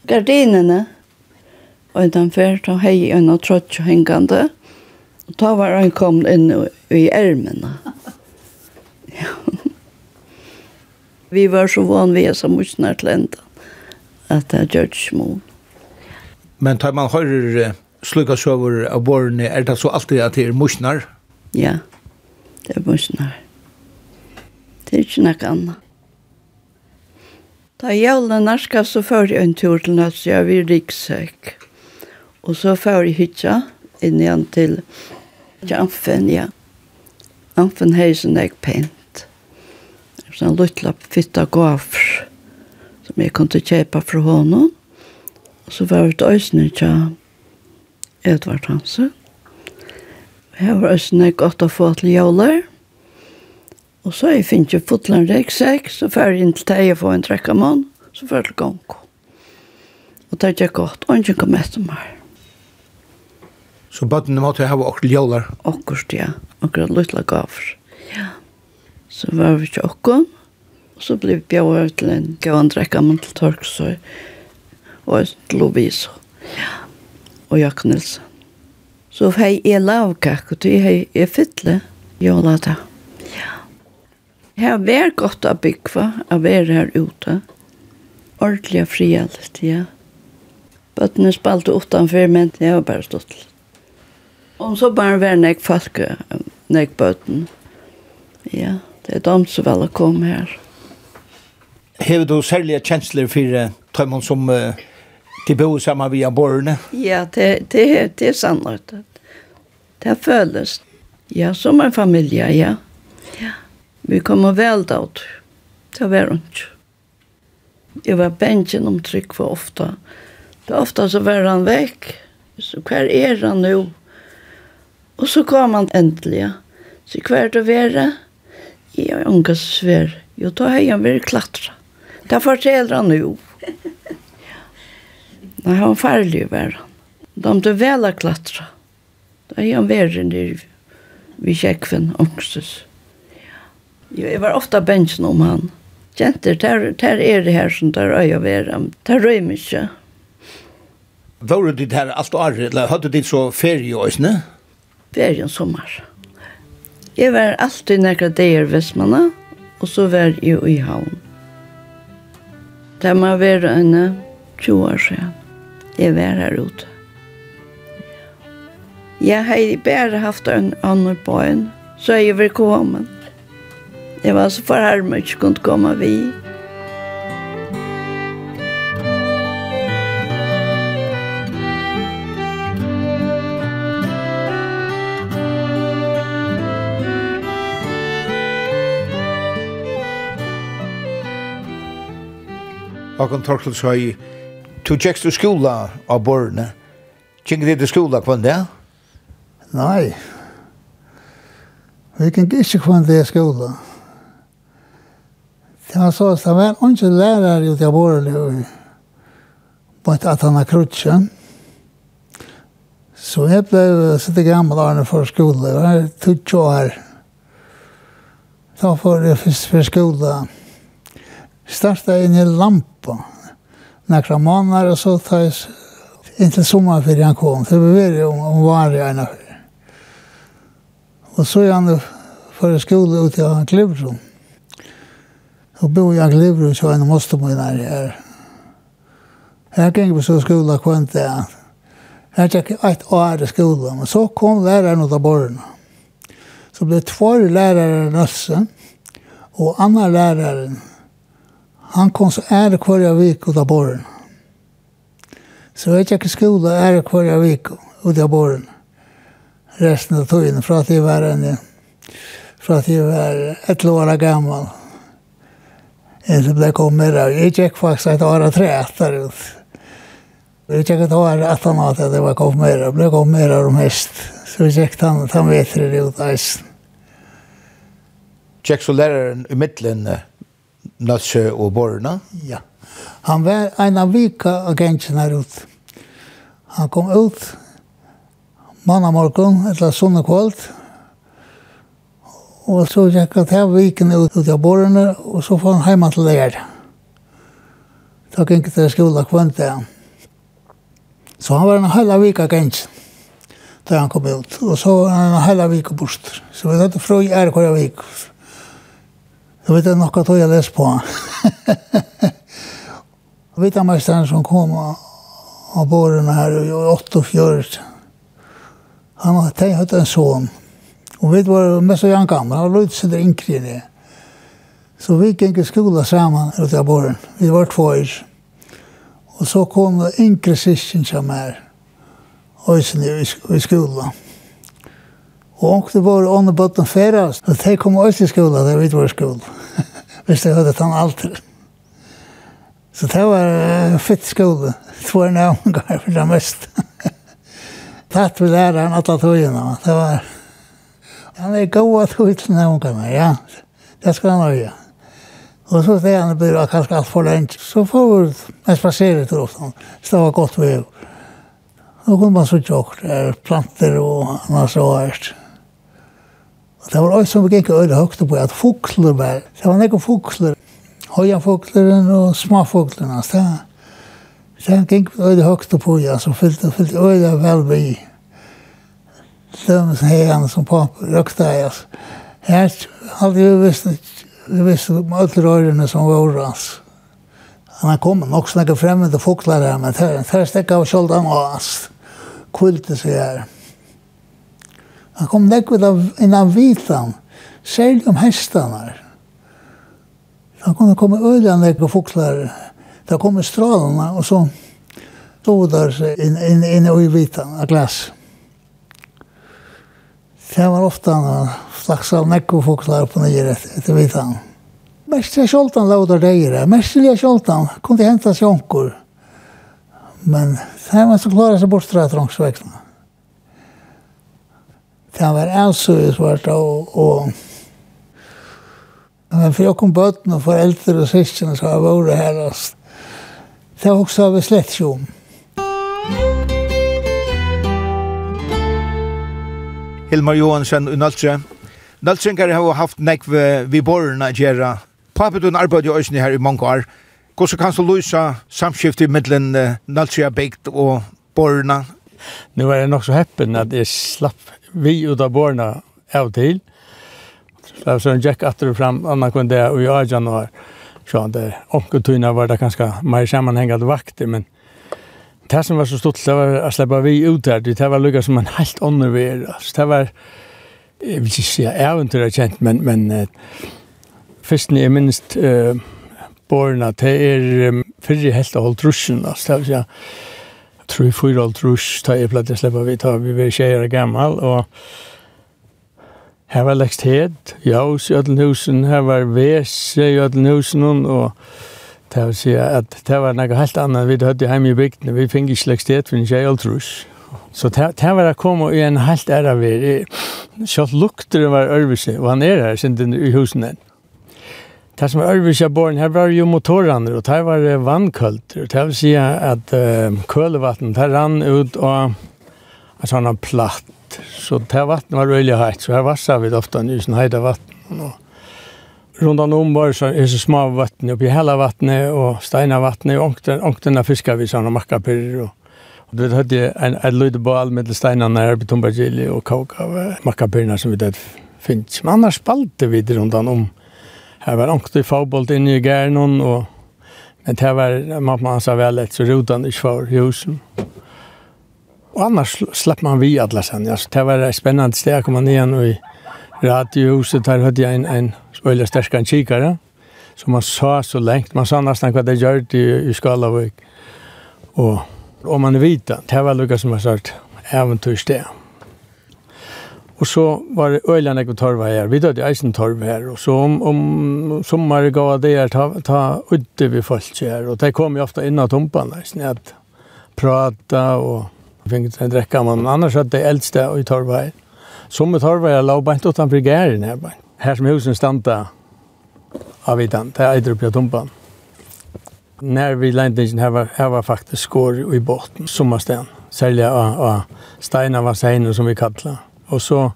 gardinene. Og den før, da hei øynene trådt hengende. Ja Og da var han kommet inn i ærmene. Ja. Vi var så van vi som musnar til enda, at det er gjørt Men tar man hører slukka søver av borne, er det så alltid at det er musnar? Ja, det er musnar. Det er ikke noe annet. Da jævla narska så fører jeg en tur til Nøtsja, vi riksøk. Og så fører jeg hytja inn igjen til Nøtsja Ja, Amfen, ja. Amfen heisen jeg pent. Sånn luttla fitta gafr som jeg kunne kjøpe fra honom. Og så var det øyne tja Edvard Hansen. Her var øyne jeg godt å få til jævler. Og så jeg finner ikke fotlen reksek, så fer jeg inn til deg og får en trekk av mann, så fer jeg til gang. Og det er ikke godt, og ikke kom etter meg. Så bøttene måtte jeg ha okkur jævlar? Okkurst, ja. Okkur lytla gaver. Ja. Så var vi ikke okkur. Og så ble vi bjøver til en gavan drekka mann til Torksøy. Og til Lovisa. Ja. Og Jakob Nilsen. Så hei jeg lavkak, og det hei jeg fytle Ja, la da. Ja. Jeg har vært godt av byggva, av være her ute. Ordentlig og friallet, ja. Bøttene spalte utenfor, men det var bare stått til. Om så bare var nek folk, nek bøten. Ja, det er dem som vel kom her. Hever du særlige kjensler for tøymon som uh, de bo sammen via borne? Ja, det, det, det er sannhet. Det føles. Ja, som en familie, ja. ja. Vi kommer vel da ut. Det var ikke. Jeg var bensjen om trygg for ofte. Det ofte så var han vekk. Så hver er han nå? Og så kom han endelig. Så hver er det å være? Jeg har unga svær. Jo, da har jeg vært klatra. Da forteller han jo. Nei, han var farlig å være. Da måtte vel å klatra. Da har han vært nere ved kjekven, Jo, Jeg var ofte bensjen om han. Kjenter, der, der er det her som der øye å være. Der røy mykje. Var du dit her alt året, eller hadde du dit så ferie i øyne? Ja ferien sommer. Jeg var alltid nekra dager Vestmanna, og så var jeg i havn. Det må være en 20 år siden. Jeg var her ute. Jeg har bare haft en annen på en, så jeg vil komme. Jeg var så forhærmet ikke kunne komme vidt. Håkon Torkel sa i, du tjekst du skola av borne. Kjenk det til skola kvann det? Nei. Vi kan ikke kvann det skola. Det var så at det var ikke lærere ute av borne på et at han har krutsjen. Så jeg ble sitte gammel Arne for skola. Det var 20 år. Da får jeg først for skola. Ja starta inn i lampa. Nekra måneder og så tar jag inte sommerferien han kom. Det var veldig om, om var jag ena för. Och så er han for skole ut i han klivrum. Och bor jag klivrum så er han måste må inn her. är. gikk gick på så skolan kvant där. Jag gikk et år i skole. Men så kom læreren ut av borgarna. Så ble två lærere nøsse. Og Och læreren, Han kom så är det kvar jag vik ut av borren. Så jeg jag i skolan är det kvar jag vik ut av borren. Resten av tiden fra at jeg var en fra at jeg var et år gammal. ble kom kommit av, jeg gikk faktisk et år tre etter ut. Jeg gikk et år etter han at det var kommit där. Jag blev kommit där om häst. Så jeg gikk han, han vet det ut av eisen. Gick så læreren i mittlen Nøtsjø og Borna? Ja. Han var en av vika agenten her ut. Han kom ut mandag morgen, eller sånne kvalt, og så gikk han til viken ut, ut av Borna, og så får han hjemme til leir. Da gikk han til skolen kvendt det. Så han var en hele vika agenten da han kom ut, og så var han en hele vika bort. Så vi hadde frøy er hver vika. Då vet jag nog att jag läst på. Jag vet att som kom av båren här i 84. Han har tenkt en son. Og vi var mest av gammal. Han var lite sådär yngre i det. Så vi gikk i skola sammen ut av båren. Vi var två år. Og så kom yngre syskon som er Och i skolan. Og onkne var ånne bøtten ferast, og de kom også i skola, der vi var i skola. Hvis de hadde tann alter. Så det var uh, fitt skola. Två er navngar for det mest. Tatt vi læreren alla togina. Det var... Han er god at tog til navngarna, ja. Det skal han øye. Og så det han blir kanskje alt for lenge. Så får vi en spasere til ofte. Så det var godt vi. Då kunde man så tjockt där, planter och annars så här. Det var også som vi gikk øyne høyde på at fokler var, det var nekko fokler, høyafokleren og smafokleren, altså Så det gikk øyne høyde på, ja, så fyllte fyllte øyne vel vi. Dømes heian som pap røkta, altså. Her hadde vi visst, vi visst om alle røyrene som var over, altså. Han kom nok snakke fremmede fokler her, men her, her stekka av kjoldan og, altså, kvilte seg her. Ja. Han kom nekk av innan vitan, særlig om hestanar. Han kunne komme øyla nekk og fuklar, da kom strålene, og så stod der inn, inn, inn i vitan av glass. Det var ofta han slags av nekk og fuklar på nyer etter, vitan. Mest Mestliga kjoltan lå der mest mestliga kjoltan kunne henta sjonkor. Men det var så klara seg bortstrat langsveksna. Det var ensøy svart og, og Men for jeg kom bøtten og foreldre og søskene så har vært her. Altså. Det var også vi slett ikke om. Hilmar Johansen og Naltre. Naltrengar har haft nekv vi borna gjerra. Papet hun arbeid i Øysni her i mange år. Hvordan kan du løse samskiftet mellom Naltrengar bygd og borna? Nu var jeg nok så heppen at jeg slapp vi ut av borna av til. Så han gikk atter fram annan kun det og i Arjan og så det onkeltuna var det ganske mer sammanhängande vakter, men det som var så stort det var att släppa vi ut där, det var lukka som en helt annan värld. Det var, jeg vil ikke si äventyr er kjent, men, men først når jeg minst uh, borna, det er um, fyrre helt og holdt russen, det vil si, tror jeg fyra alt rush, da jeg plats jeg slipper vi ta, vi vill tjejer gammal, och her var lekst hed, jaus i Ødelhusen, her var ves i Ødelhusen, og det vil si at det var noe helt annet, vi hadde hjemme i bygden, vi fikk ikke lekst hed, vi tjejer alt rush. Så det var det kom i en helt æra vi, så lukter det var ørvise, og han er her, sindin i husen enn. Det som er øvrigt av båren, her var jo motorene, og det var vannkølter. Det vil si at uh, kølevatten, det rann ut og en sånn platt. Så det vattnet var veldig høyt, så her vasset vi ofte i sånn høyde vatten. Og rundt om var så er så små vatten, oppi hele vattnet og steina vattnet, og ångtene fiskar vi sånne og makkapyrer. Og, og det hadde jeg en, en lydball med steinene her på Tombagili og kåk av makkapyrene som vi hadde finnes. Men annars spalte vi det rundt om här var också i inne i Gärnon och men det var mamma sa vel et så rodan i för husen. Og annars slapp man vi alla sen. Ja. det var et spännande sted å komme ned i radiohuset där hadde jag en en veldig sterk en kikare som man sa så lengt. Man sa nästan vad det gör i, i Skalavøk. Och om man är vita, det var lika som har sagt, äventyrssteg. Og så var det øyla nekve torva her. Vi døde eisen torva her. Og så om, om sommer gav det her, ta, ta utte vi folk her. Og det kom jo ofte inn av tumpan eisen. At prata og finket en drekka. Men annars hadde det eldste i torva her. i torva her la bant utanfor gæren her. Bant. Her som husen standa av vidan. Det eider oppi av tumpan. När vi landningen här var, här var faktiskt skår i botten, sommarsten. Sälja av, av stenar var som vi kallar Og så,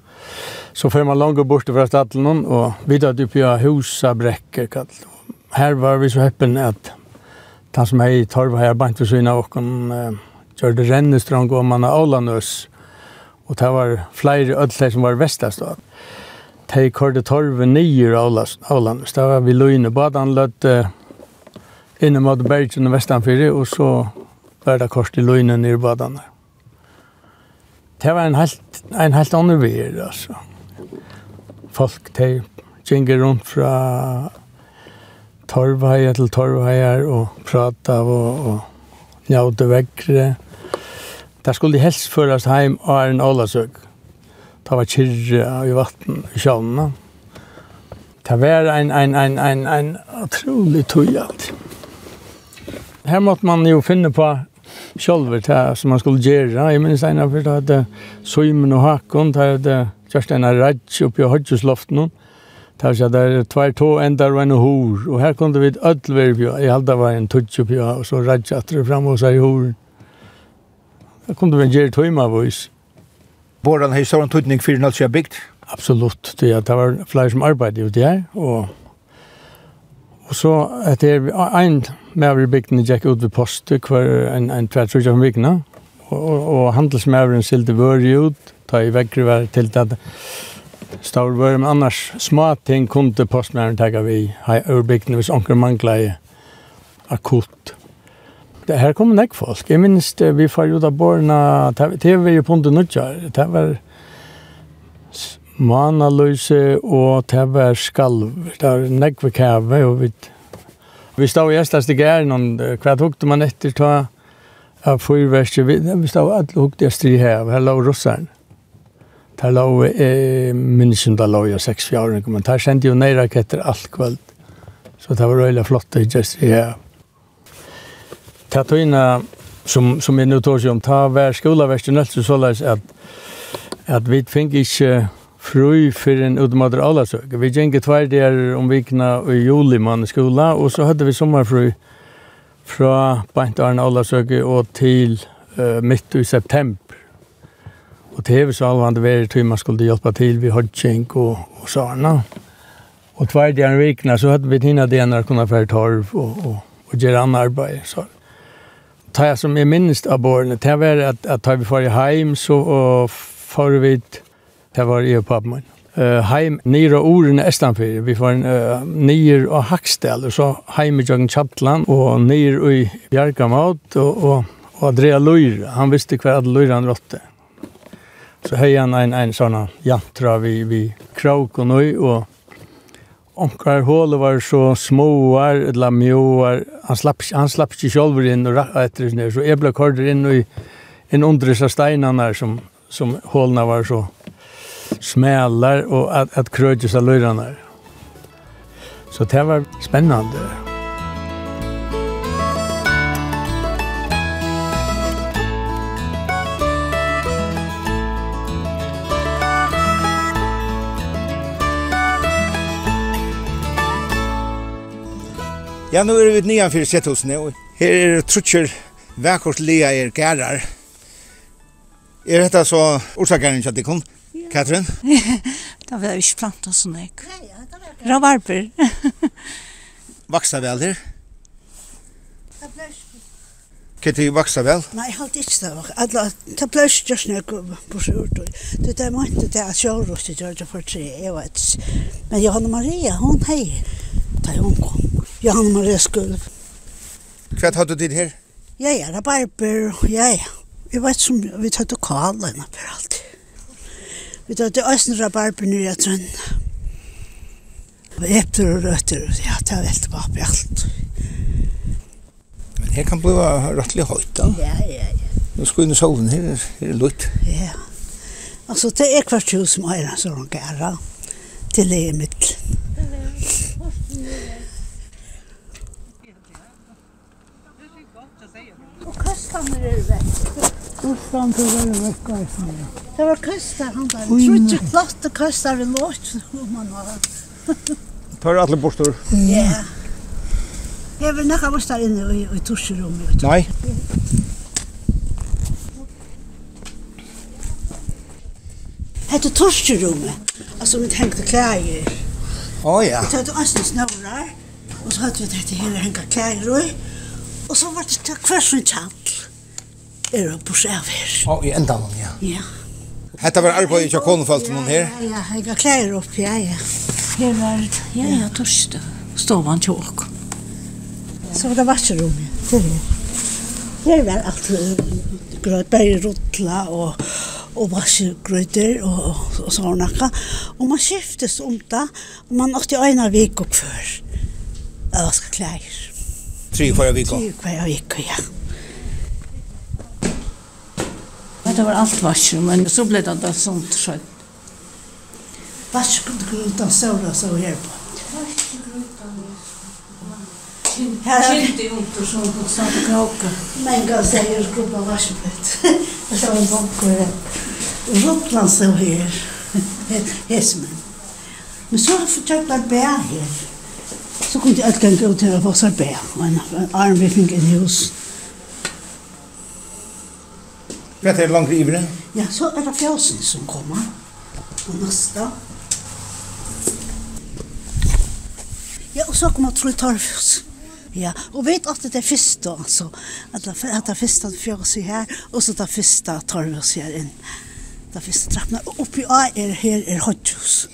så får man långt bort fra staten, og videre til på bräcke kallt. Här var vi så heppen att han som i torva här bant for syna og han uh, gjør det rennestrang og man av Ålanøs. Og det var flere ødler som var vestast da. De kørte torve nyer av Ålanøs. Det var vi løgne badan løtt uh, inne mot Bergen og Vestanfyrir, og så var det kors til løgne nere badan her det var en helt, en helt annen vir, altså. Folk, de gjenger rundt fra torvheier til torvheier og prata og, og njaude vekkere. Der skulle de helst førast heim av en ålasøk. Det var kyrre i vatten i sjånene. Det var en, en, en, en, en utrolig tøy alt. Her måtte man jo finne på själva til som man skulle gjøre. Jeg minns en av det hade Søymen og Hakon, det hade Kerstin Arrach oppi i Hodgesloften. Det var så der tvær to ändar och en hor. Och här kunde vi ett ödlverv. Jag hade var en touch uppe og så Raj at det fram och så i hor. Där kunde vi göra tumma vois. Våran har stor tutning för något jag bygd? Absolutt. Det jag det var flere som arbeidde ute her. Og, og så etter en Mæver i bygden gikk ut ved postet hver en, en tvær trutja om vikna, og, og, og handelsmæveren silte vøri ut, ta i vekkere vær til det stavr vøri, men annars små ting kunne postmæveren tega vi i bygden hvis onker mangla i akutt. Det her kom nek folk. Jeg minns det, vi far ut av borna, det var jo punde nudja, det var manaløse og det var skalv, det var nek vi kæve og vi Vi stod i ästast i gärn och kvart hukte man efter ta av fyrverste? Vi vi stod alla hukte ästast i här. Här låg russaren. Där låg eh, minnesen där låg jag sex fjärden. Men där kände jag nej raketter allt kväll. Så det var röjla flott i ästast i här. Tatoina som som är nu tar sig om ta vär skola värst nöts så läs att att vi fick inte fru för en utmatter alla så. Vi gick två där om vikna i juli man i skola och så hade vi sommarfru från Bantarn alla så och till uh, mitt i september. Och det är så allvarande väder hur man skulle hjälpa till vid hodging och, och sådana. Och två där vikna så hade vi tina det när kunna för torv och, och, och göra annan arbete. Så det som är minst av borgarna, det var att, att tar vi för hem så och får vi ett Det var i og pappa min. Uh, heim nere åren i Estlandfyrir. Vi var uh, nere og Hakstel, og så heim i Jørgen Kjaptland, og nere i Bjergamot, og, og, og Andrea Løyr. Han visste hver at Løyr han råtte. Så hei han en, en sånn jantra vi, vi krauk og nøy, og Onkar hålet var så småar, eller mjåar. Han slapp, han slapp ikke sjolver inn og rakka etter sin Så jeg ble kordet inn, i, en undres av steinene som, som hålene var så smälar och att, att kröja sig lörarna. Så det var spännande. Ja, nu er vi nedanför setthusene, og her er trutcher vekkort lia er gærar. Er dette så orsakaren kom? Katrin? det var ikke planta sånn ek. Ravarper. Vaksa vel her? Det. Kan du vaksa vel? Nei, jeg halte ikke det. Alla, det ble ikke just når på surt. Det er mye til at jeg har til Georgia for tre, jeg vet. Men Johanna Maria, hon hei, da hun kom. Johanna Maria skulle. Hva hadde du dit her? Ja, ja, rabarber, ja, ja. Jeg vet som vi tar til kallet henne for alltid. Vi tar til Østen rabarber nere i Trønn. epler og røtter, ja, det er veldig bra på alt. Men her kan bli rettelig høyt da. Ja, ja, ja. Nå skal vi inn i solen her, her er lutt. Ja. Altså, det er hvert hus som er en sånn gæra til det med fram til å være vekk av eisen. Det var køster, han der. Jeg tror ikke flotte køster vi låt, om man var. Tar alle borster? Ja. Jeg vil nekka borster inne i, i torsjerommet. Nei. Hette torsjerommet, altså mitt hengte klæger. Å ja. Vi tatt oss snøvrar, og så hadde vi dette her hengt klæger i. Og så var det hver som tjall er det på her. Å, i enda noen, ja. Ja. Hetta var arbeid ikke konefølt noen her? Ja, ja, jeg har klær opp, ja, ja. Her var det, ja, ja, torste. Stovan tjåk. Så var det varsrommet, til her. Her var alt grøt, bare rotla og og varsgrøyter og, og, og sånn Og man skiftes om det, og man åtte øyne vik og før. Jeg vasker klær. Tre hver vik opp? Tre hver vik ja. det var alt varsel, men så ble det da sånt skönt. Varskelgrutan sora så her på. Här är inte ont som på samt kråka. Men gav sig ur gruppa varselbett. Det var en bonkor. Ruttland så här. Hesmen. Men så försökte jag bär här. Så kunde jag utgänga ut här och vara bär. Men arm vi fick en hus. Hva er det langt i ivre? Ja, så er det fjøsen som kommer. Og neste. Ja, og så kommer Troy Torfjøs. Ja, og vet at det er første, altså. At det er første fjøs her, og så det er første Torfjøs her inn. Det er første trappene. Og oppi A er her er Hodjus.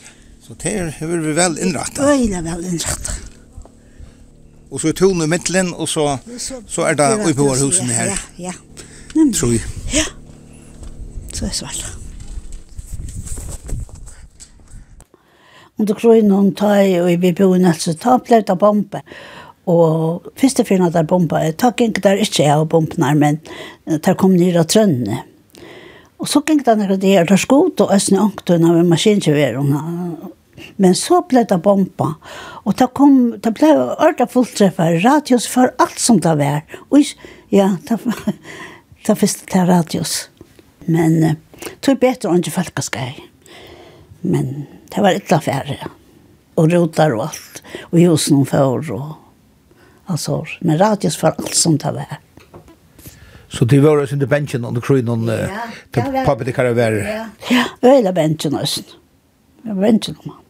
Så det er hur vi vel innrattet. Øyne vel innrettet. Og så er tonen i midtelen, og så, så er det oppi på husen her. Ja, ja. Nemlig. Tror jeg. Så er svart. Under krøynen tar jeg, og vi bor i Nelsen, ta plevd av bombe. Og første fyren der bomba, ta gikk der ikke jeg av bombene, men der kom nere av trønnene. Og så gikk det noen der, der skot og østene ångtøyene med maskinkjøverene. Men så ble det bomba. Og det, kom, det ble ordet fulltreffet. radios for alt som det var. Og ja, det var det første til radios. Men uh, tog bedre enn ikke folk skal. Men det var illa færre. Og rotar og alt. Og husen hun får og altså. Men radios for alt som det var. Så det var også under benchen under krynen ja, til pappa til karaværer? Ja, ja øyla bensjen også. Det var benchen om han.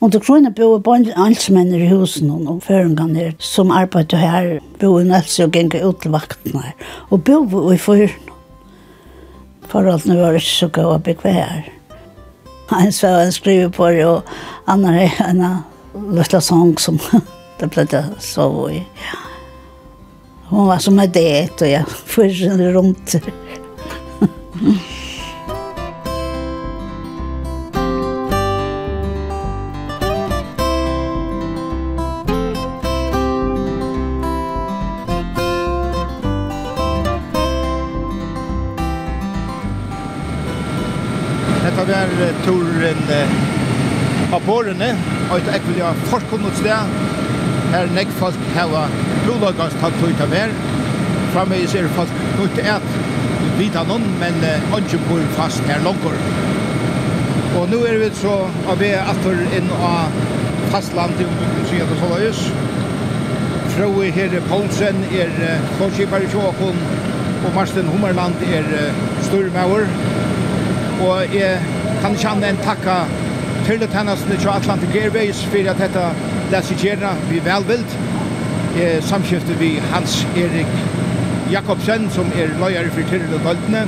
Under krynen bo bare altsmenner i husen og føringene som arbeidde her. Bo i Nelsi og gikk ut til vaktene her. Og bo i fyren. Forholdene var ikke så gode å bygge her. Han sa han skriver på det, og han har en løsla sång som det ble det så i. Hon var som en det, og jeg fyrer rundt. turen av bårene, og et ekvel jeg forkommet sted, her nek folk heva blodagans takk ut av mer, framme i ser folk ut et vita noen, men ikke bor fast her langer. Og nu er vi så av vi atter inn av fastland til Sida til Solajus. Frøy Herre Poulsen er forskipar i Sjåkon, og Marsten Hummerland er styrmauer. Og jeg kan ikke annet enn takka til det tennasene til Atlantic Airways for at dette leser gjerne vi velvilt. Eh, samskiftet vi Hans-Erik Jakobsen som er løyere for Tyril og Døltene.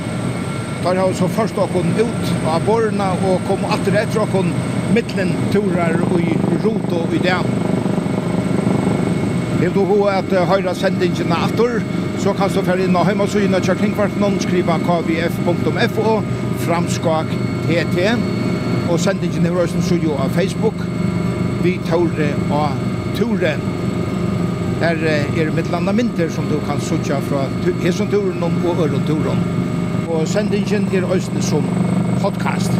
Der har vi så først åkken ut av borna og kom atter etter åkken mittlen turer i rot og i det. Vil du hva at høyre sendingen er atter, så kan du fære inn og hjemme og så inn skrive kvf.fo framskak TT, og sendingen er også Studio av Facebook, vi tåre og Tore. Her er mitt landa mynter som du kan sutja fra Hesonturen og Øronturen. Og sendingen er også som podcast.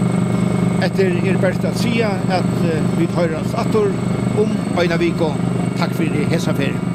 Etter er best at sia at vi tar oss ator om Øyna Viko. Takk det, hesa ferien.